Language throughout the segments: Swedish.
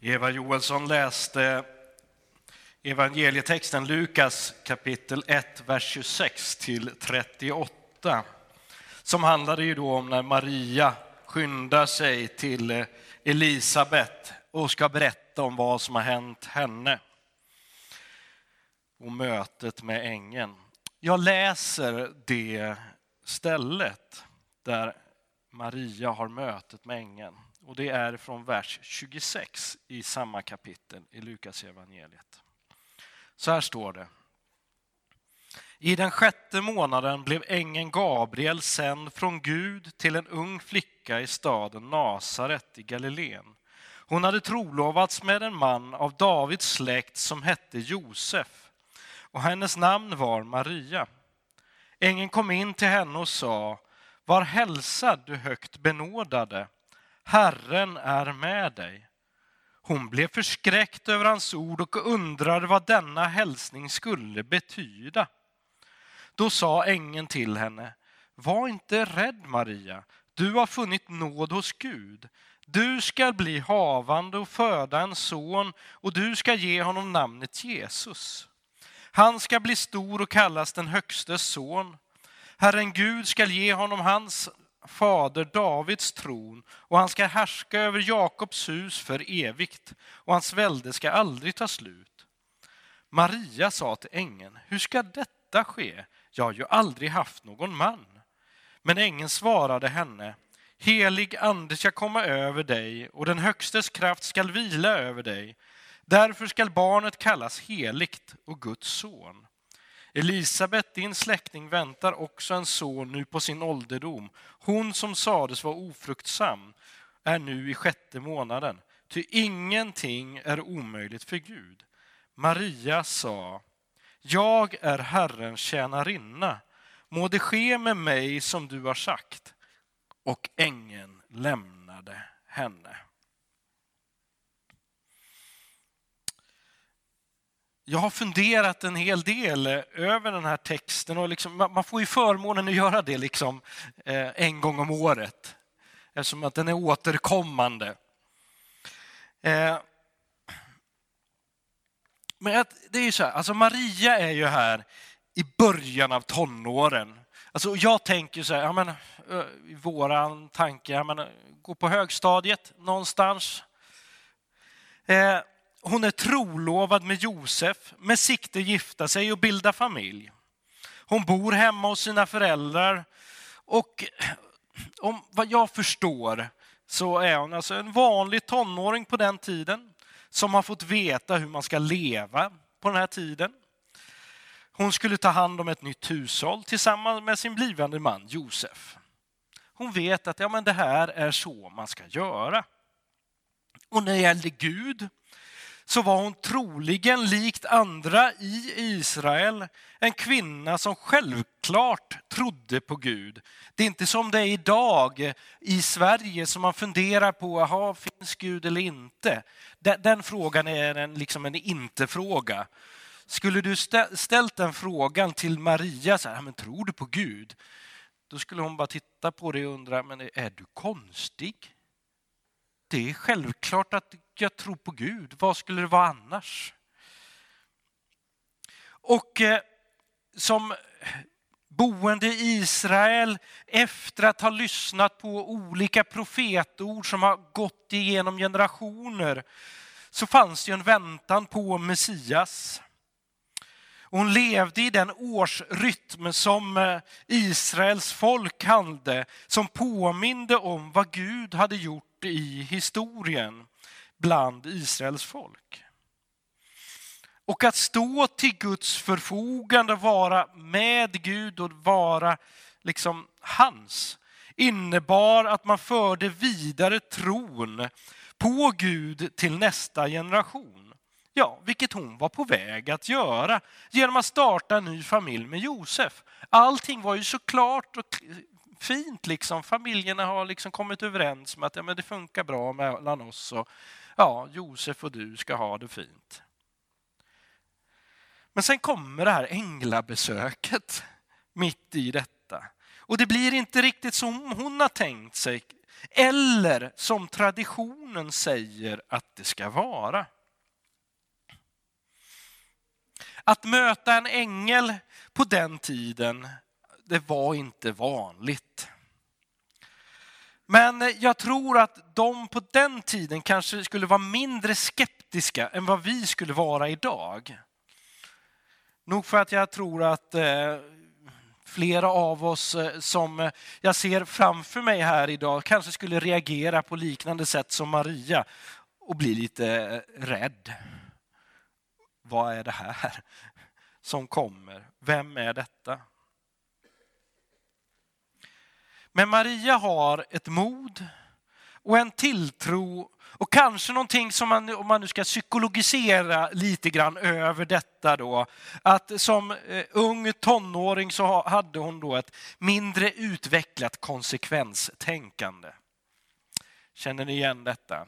Eva Joelsson läste evangelietexten Lukas kapitel 1, vers 26 till 38. Som handlade ju då om när Maria skyndar sig till Elisabet och ska berätta om vad som har hänt henne. Och mötet med ängeln. Jag läser det stället där Maria har mötet med ängeln. Och det är från vers 26 i samma kapitel i Lukas evangeliet. Så här står det. I den sjätte månaden blev ängeln Gabriel sänd från Gud till en ung flicka i staden Nasaret i Galileen. Hon hade trolovats med en man av Davids släkt som hette Josef och hennes namn var Maria. Ängeln kom in till henne och sa, var hälsad du högt benådade, Herren är med dig. Hon blev förskräckt över hans ord och undrade vad denna hälsning skulle betyda. Då sa ängeln till henne, var inte rädd Maria, du har funnit nåd hos Gud. Du ska bli havande och föda en son och du ska ge honom namnet Jesus. Han ska bli stor och kallas den högstes son. Herren Gud ska ge honom hans fader Davids tron och han ska härska över Jakobs hus för evigt och hans välde ska aldrig ta slut. Maria sa till ängeln, hur ska detta ske? Jag har ju aldrig haft någon man. Men ängeln svarade henne, helig ande ska komma över dig och den högstes kraft skall vila över dig. Därför skall barnet kallas heligt och Guds son. Elisabet, din släkting, väntar också en son nu på sin ålderdom. Hon som sades vara ofruktsam är nu i sjätte månaden, ty ingenting är omöjligt för Gud. Maria sa, jag är Herrens tjänarinna, må det ske med mig som du har sagt. Och ängeln lämnade henne. Jag har funderat en hel del eh, över den här texten och liksom, man får ju förmånen att göra det liksom, eh, en gång om året eftersom att den är återkommande. Eh, men det är ju så här, alltså Maria är ju här i början av tonåren. Alltså jag tänker så här, ja men, i våran tanke, ja men, gå på högstadiet någonstans. Hon är trolovad med Josef med sikte gifta sig och bilda familj. Hon bor hemma hos sina föräldrar och om vad jag förstår så är hon alltså en vanlig tonåring på den tiden som har fått veta hur man ska leva på den här tiden. Hon skulle ta hand om ett nytt hushåll tillsammans med sin blivande man Josef. Hon vet att ja, men det här är så man ska göra. Och när det gällde Gud så var hon troligen likt andra i Israel en kvinna som självklart trodde på Gud. Det är inte som det är idag i Sverige som man funderar på, aha, finns Gud eller inte? Den, den frågan är en, liksom en inte-fråga. Skulle du ställt den frågan till Maria, så här, men tror du på Gud? Då skulle hon bara titta på dig och undra, men är du konstig? Det är självklart att jag tror på Gud. Vad skulle det vara annars? Och eh, som boende i Israel efter att ha lyssnat på olika profetord som har gått igenom generationer så fanns det en väntan på Messias. Hon levde i den årsrytm som eh, Israels folk hade, som påminde om vad Gud hade gjort i historien bland Israels folk. Och att stå till Guds förfogande, vara med Gud och vara liksom hans, innebar att man förde vidare tron på Gud till nästa generation. Ja, vilket hon var på väg att göra genom att starta en ny familj med Josef. Allting var ju såklart och fint. Liksom. Familjerna har liksom kommit överens om att ja, men det funkar bra mellan oss. Och, ja, Josef och du ska ha det fint. Men sen kommer det här änglabesöket mitt i detta. Och det blir inte riktigt som hon har tänkt sig. eller som traditionen säger att det ska vara. Att möta en ängel på den tiden, det var inte vanligt. Men jag tror att de på den tiden kanske skulle vara mindre skeptiska än vad vi skulle vara idag. Nog för att jag tror att eh, flera av oss eh, som jag ser framför mig här idag kanske skulle reagera på liknande sätt som Maria och bli lite eh, rädd. Vad är det här som kommer? Vem är detta? Men Maria har ett mod och en tilltro och kanske någonting som man, om man nu ska psykologisera lite grann över detta då, att som eh, ung tonåring så hade hon då ett mindre utvecklat konsekvenstänkande. Känner ni igen detta?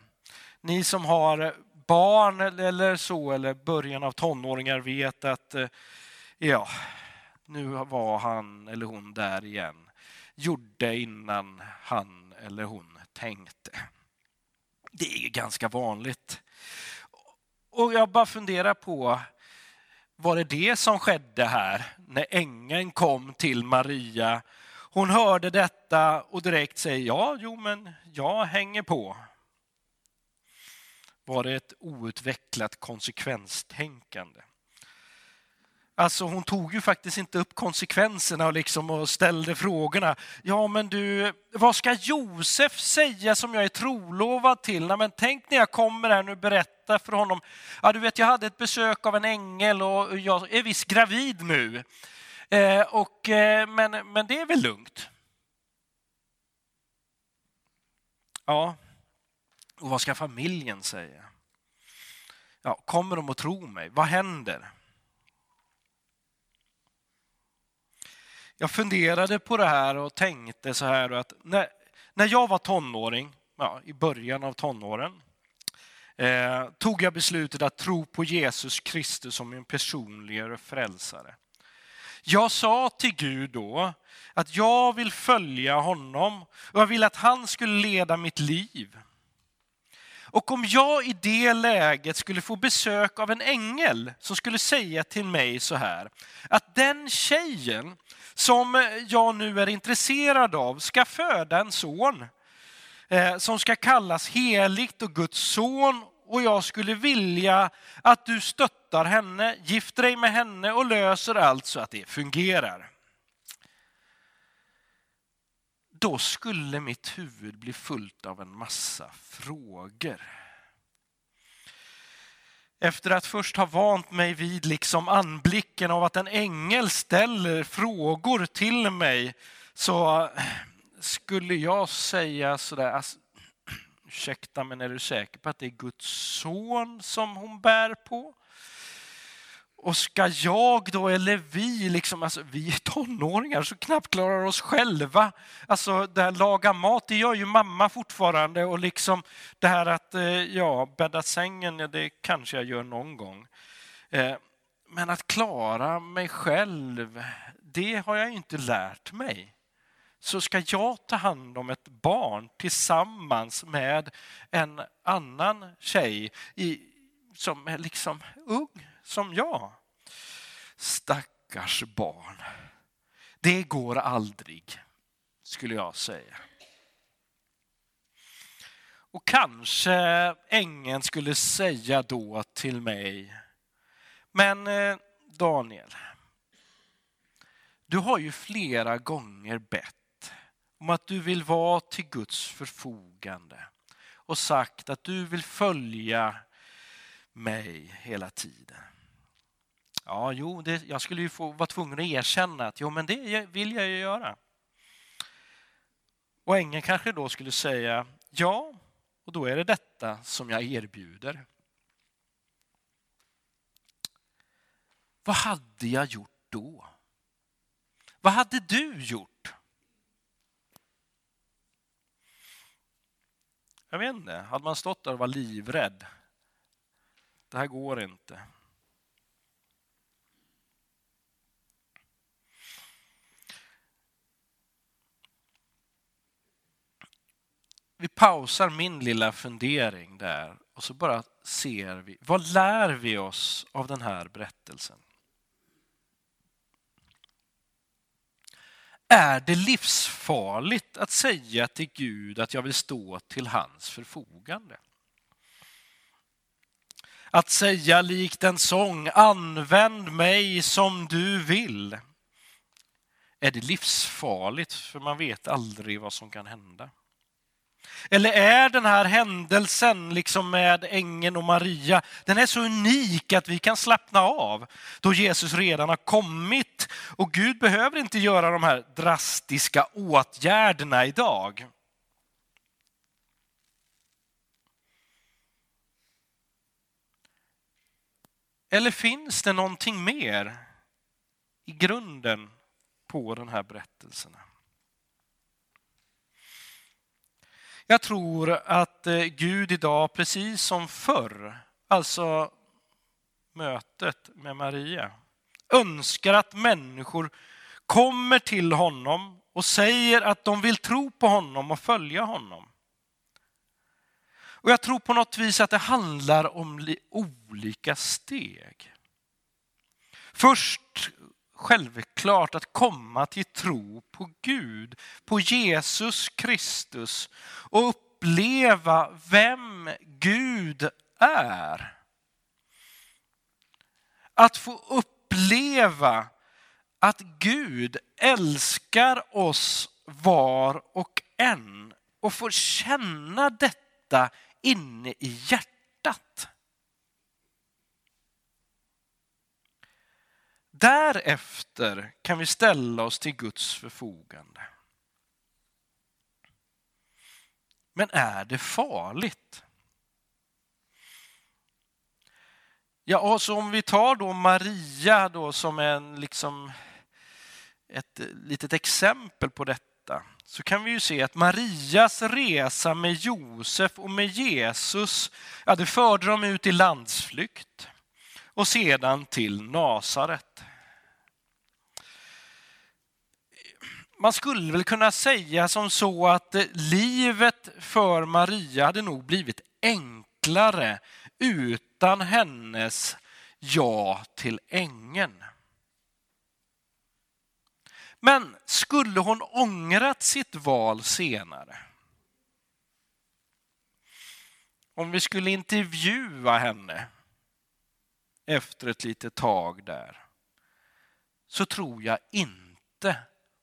Ni som har barn eller så, eller början av tonåringar vet att eh, ja, nu var han eller hon där igen gjorde innan han eller hon tänkte. Det är ganska vanligt. Och jag bara funderar på, var det det som skedde här när ängeln kom till Maria? Hon hörde detta och direkt säger ja, jo men jag hänger på. Var det ett outvecklat konsekvenstänkande? Alltså hon tog ju faktiskt inte upp konsekvenserna och, liksom och ställde frågorna. Ja men du, vad ska Josef säga som jag är trolovad till? Nej, men tänk när jag kommer här nu och berättar för honom. Ja du vet jag hade ett besök av en ängel och jag är visst gravid nu. Eh, och, eh, men, men det är väl lugnt. Ja, och vad ska familjen säga? Ja, kommer de att tro mig? Vad händer? Jag funderade på det här och tänkte så här att när, när jag var tonåring, ja, i början av tonåren, eh, tog jag beslutet att tro på Jesus Kristus som min personliga frälsare. Jag sa till Gud då att jag vill följa honom och jag vill att han skulle leda mitt liv. Och om jag i det läget skulle få besök av en ängel som skulle säga till mig så här, att den tjejen som jag nu är intresserad av ska föda en son eh, som ska kallas heligt och Guds son och jag skulle vilja att du stöttar henne, gifter dig med henne och löser allt så att det fungerar. Då skulle mitt huvud bli fullt av en massa frågor. Efter att först ha vant mig vid liksom anblicken av att en ängel ställer frågor till mig så skulle jag säga sådär, alltså, ursäkta men är du säker på att det är Guds son som hon bär på? Och ska jag då, eller vi, liksom, alltså, vi är tonåringar så knappt klarar oss själva. Alltså det här laga mat, det gör ju mamma fortfarande och liksom det här att eh, ja, bädda sängen, det kanske jag gör någon gång. Eh, men att klara mig själv, det har jag inte lärt mig. Så ska jag ta hand om ett barn tillsammans med en annan tjej i, som är liksom ung som jag. Stackars barn. Det går aldrig, skulle jag säga. Och kanske ängeln skulle säga då till mig, men eh, Daniel, du har ju flera gånger bett om att du vill vara till Guds förfogande och sagt att du vill följa mig hela tiden. Ja, jo, det, jag skulle ju få vara tvungen att erkänna att jo, men det vill jag ju göra. Och ängeln kanske då skulle säga ja, och då är det detta som jag erbjuder. Vad hade jag gjort då? Vad hade du gjort? Jag vet inte, hade man stått där och var livrädd? Det här går inte. Vi pausar min lilla fundering där och så bara ser vi, vad lär vi oss av den här berättelsen? Är det livsfarligt att säga till Gud att jag vill stå till hans förfogande? Att säga likt en sång, använd mig som du vill. Är det livsfarligt för man vet aldrig vad som kan hända? Eller är den här händelsen liksom med ängeln och Maria, den är så unik att vi kan slappna av då Jesus redan har kommit och Gud behöver inte göra de här drastiska åtgärderna idag. Eller finns det någonting mer i grunden på den här berättelsen? Jag tror att eh, Gud idag, precis som förr, alltså mötet med Maria, önskar att människor kommer till honom och säger att de vill tro på honom och följa honom. Och jag tror på något vis att det handlar om olika steg. Först självklart att komma till tro på Gud, på Jesus Kristus och uppleva vem Gud är. Att få uppleva att Gud älskar oss var och en och få känna detta inne i hjärtat. Därefter kan vi ställa oss till Guds förfogande. Men är det farligt? Ja, alltså om vi tar då Maria då som en, liksom, ett litet exempel på detta så kan vi ju se att Marias resa med Josef och med Jesus, ja det förde dem ut i landsflykt och sedan till Nasaret. Man skulle väl kunna säga som så att eh, livet för Maria hade nog blivit enklare utan hennes ja till ängeln. Men skulle hon ångrat sitt val senare? Om vi skulle intervjua henne efter ett litet tag där, så tror jag inte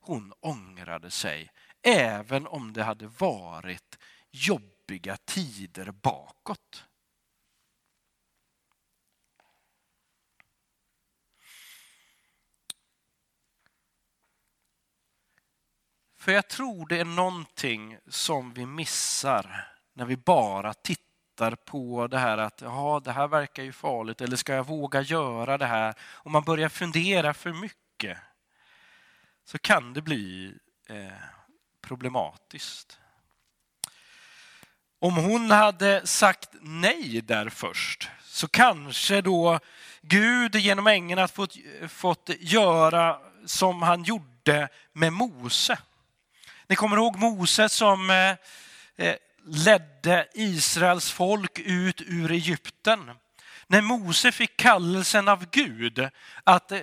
hon ångrade sig, även om det hade varit jobbiga tider bakåt. För jag tror det är någonting som vi missar när vi bara tittar på det här att ja, det här verkar ju farligt eller ska jag våga göra det här? Och man börjar fundera för mycket så kan det bli eh, problematiskt. Om hon hade sagt nej där först så kanske då Gud genom ängeln hade fått, fått göra som han gjorde med Mose. Ni kommer ihåg Mose som eh, eh ledde Israels folk ut ur Egypten. När Mose fick kallelsen av Gud att eh,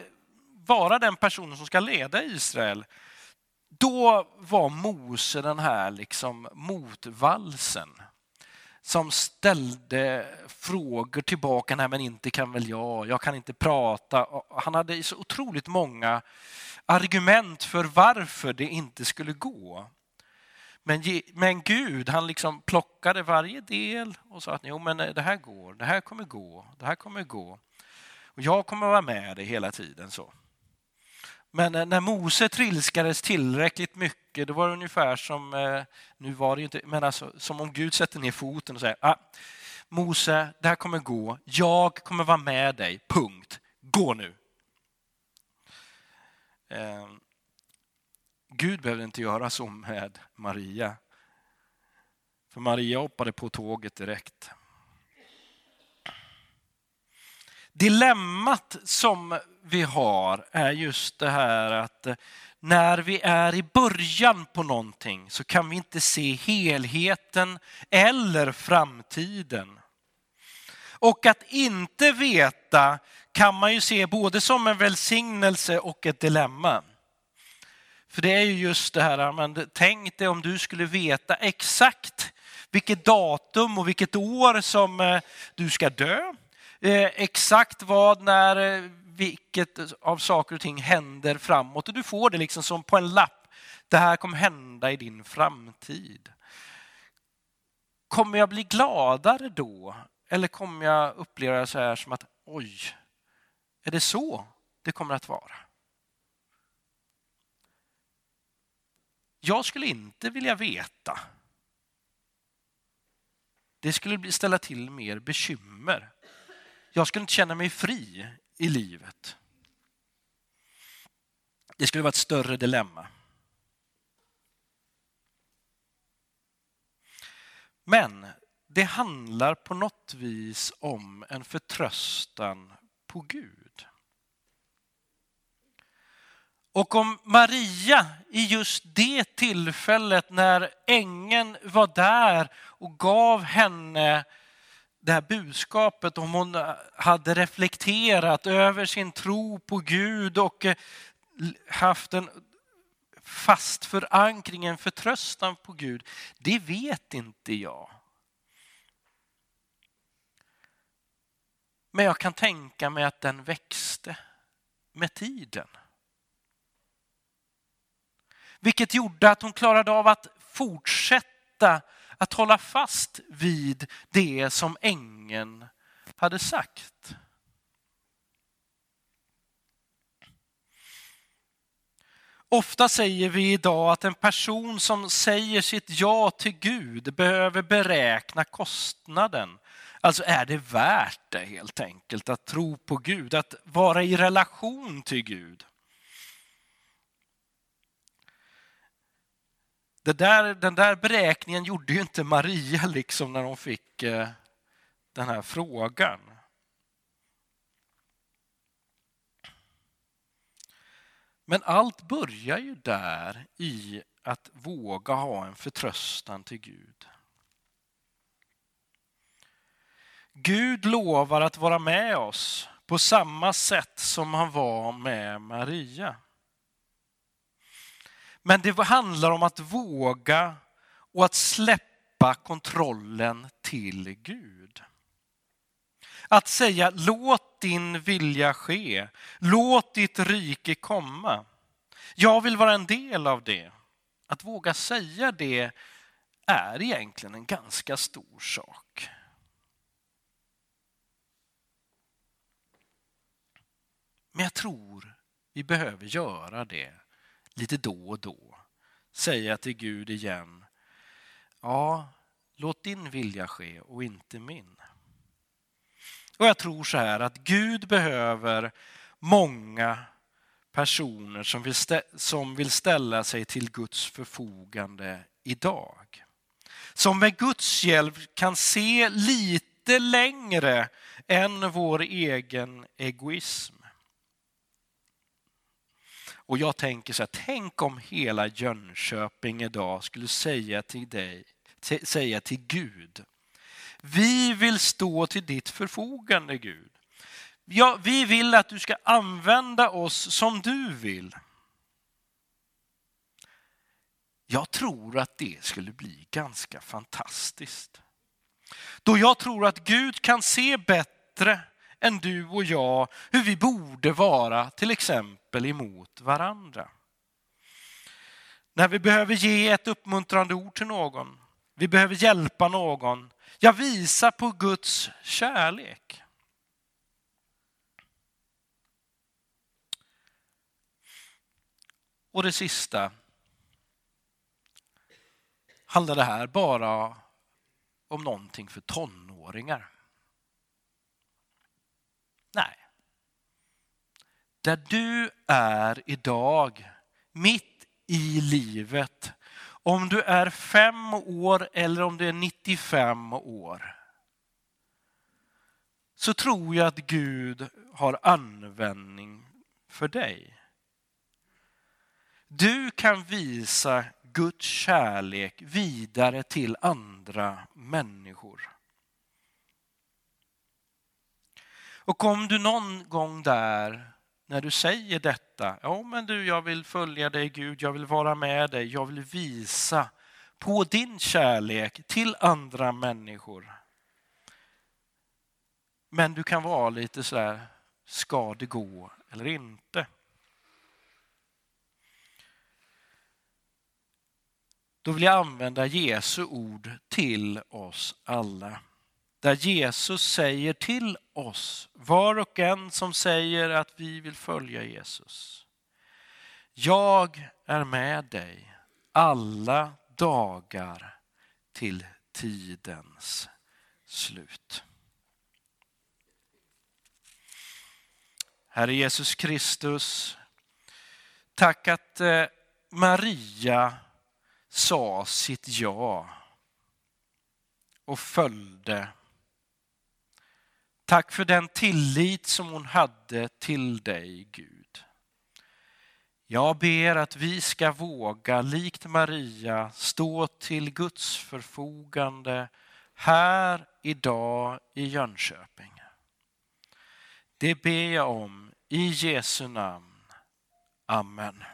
vara den personen som ska leda Israel, då var Mose den här liksom motvalsen som ställde frågor tillbaka. Nej, men inte kan väl jag, jag kan inte prata. Han hade så otroligt många argument för varför det inte skulle gå. Men, men Gud, han liksom plockade varje del och sa att jo, men eh, det här går, det här kommer gå, det här kommer gå. Och jag kommer vara med dig hela tiden. så. Men eh, när Mose trilskades tillräckligt mycket, då var det ungefär som, eh, nu var det inte, men alltså, som om Gud sätter ner foten och säger, ah, Mose, det här kommer gå, jag kommer vara med dig, punkt, gå nu. Eh, Gud behövde inte göra så med Maria. För Maria hoppade på tåget direkt. Dilemmat som vi har är just det här att eh, när vi är i början på någonting så kan vi inte se helheten eller framtiden. Och att inte veta kan man ju se både som en välsignelse och ett dilemma. För det är ju just det här, men tänk dig om du skulle veta exakt vilket datum och vilket år som eh, du ska dö. Eh, exakt vad, när, eh, vilket av saker och ting händer framåt. Och du får det liksom som på en lapp. Det här kommer hända i din framtid. Kommer jag bli gladare då? Eller kommer jag uppleva det så här som att oj, är det så det kommer att vara? Jag skulle inte vilja veta. Det skulle ställa till mer bekymmer. Jag skulle inte känna mig fri i livet. Det skulle vara ett större dilemma. Men det handlar på något vis om en förtröstan på Gud. Och om Maria i just det tillfället när ängeln var där och gav henne det här budskapet, om hon hade reflekterat över sin tro på Gud och eh, haft en fast förankring, en förtröstan på Gud, det vet inte jag. Men jag kan tänka mig att den växte med tiden. Vilket gjorde att hon klarade av att fortsätta att hålla fast vid det som ängeln hade sagt. Ofta säger vi idag att en person som säger sitt ja till Gud behöver beräkna kostnaden. Alltså är det värt det helt enkelt att tro på Gud, att vara i relation till Gud. Det där, den där beräkningen gjorde ju inte Maria liksom när hon fick eh, den här frågan. Men allt börjar ju där i att våga ha en förtröstan till Gud. Gud lovar att vara med oss på samma sätt som han var med Maria. Men det handlar om att våga och att släppa kontrollen till Gud. Att säga låt din vilja ske, låt ditt rike komma. Jag vill vara en del av det. Att våga säga det är egentligen en ganska stor sak. Men jag tror vi behöver göra det lite då och då. Säga till Gud igen, ja, låt din vilja ske och inte min. Och jag tror så här att Gud behöver många personer som vill, som vill ställa sig till Guds förfogande idag. Som med Guds hjälp kan se lite längre än vår egen egoism. Och jag tänker så här, tänk om hela Jönköping idag skulle säga till dig, säga till Gud, vi vill stå till ditt förfogande Gud. Ja, vi vill att du ska använda oss som du vill. Jag tror att det skulle bli ganska fantastiskt. Då jag tror att Gud kan se bättre än du och jag hur vi borde vara till exempel emot varandra. När vi behöver ge ett uppmuntrande ord till någon, vi behöver hjälpa någon, jag visar på Guds kärlek. Och det sista, handlar det här bara om någonting för tonåringar? Nej. Där du är idag, mitt i livet, om du är fem år eller om du är 95 år, så tror jag att Gud har användning för dig. Du kan visa Guds kärlek vidare till andra människor. Och om du någon gång där, när du säger detta, ja men du, jag vill följa dig Gud, jag vill vara med dig, jag vill visa på din kärlek till andra människor. Men du kan vara lite sådär, ska det gå eller inte? Då vill jag använda Jesu ord till oss alla. Där Jesus säger till oss, var och en som säger att vi vill följa Jesus. Jag är med dig alla dagar till tidens slut. Herre Jesus Kristus, tack att eh, Maria sa sitt ja och följde. Tack för den tillit som hon hade till dig, Gud. Jag ber att vi ska våga, likt Maria, stå till Guds förfogande här idag i Jönköping. Det ber jag om i Jesu namn. Amen.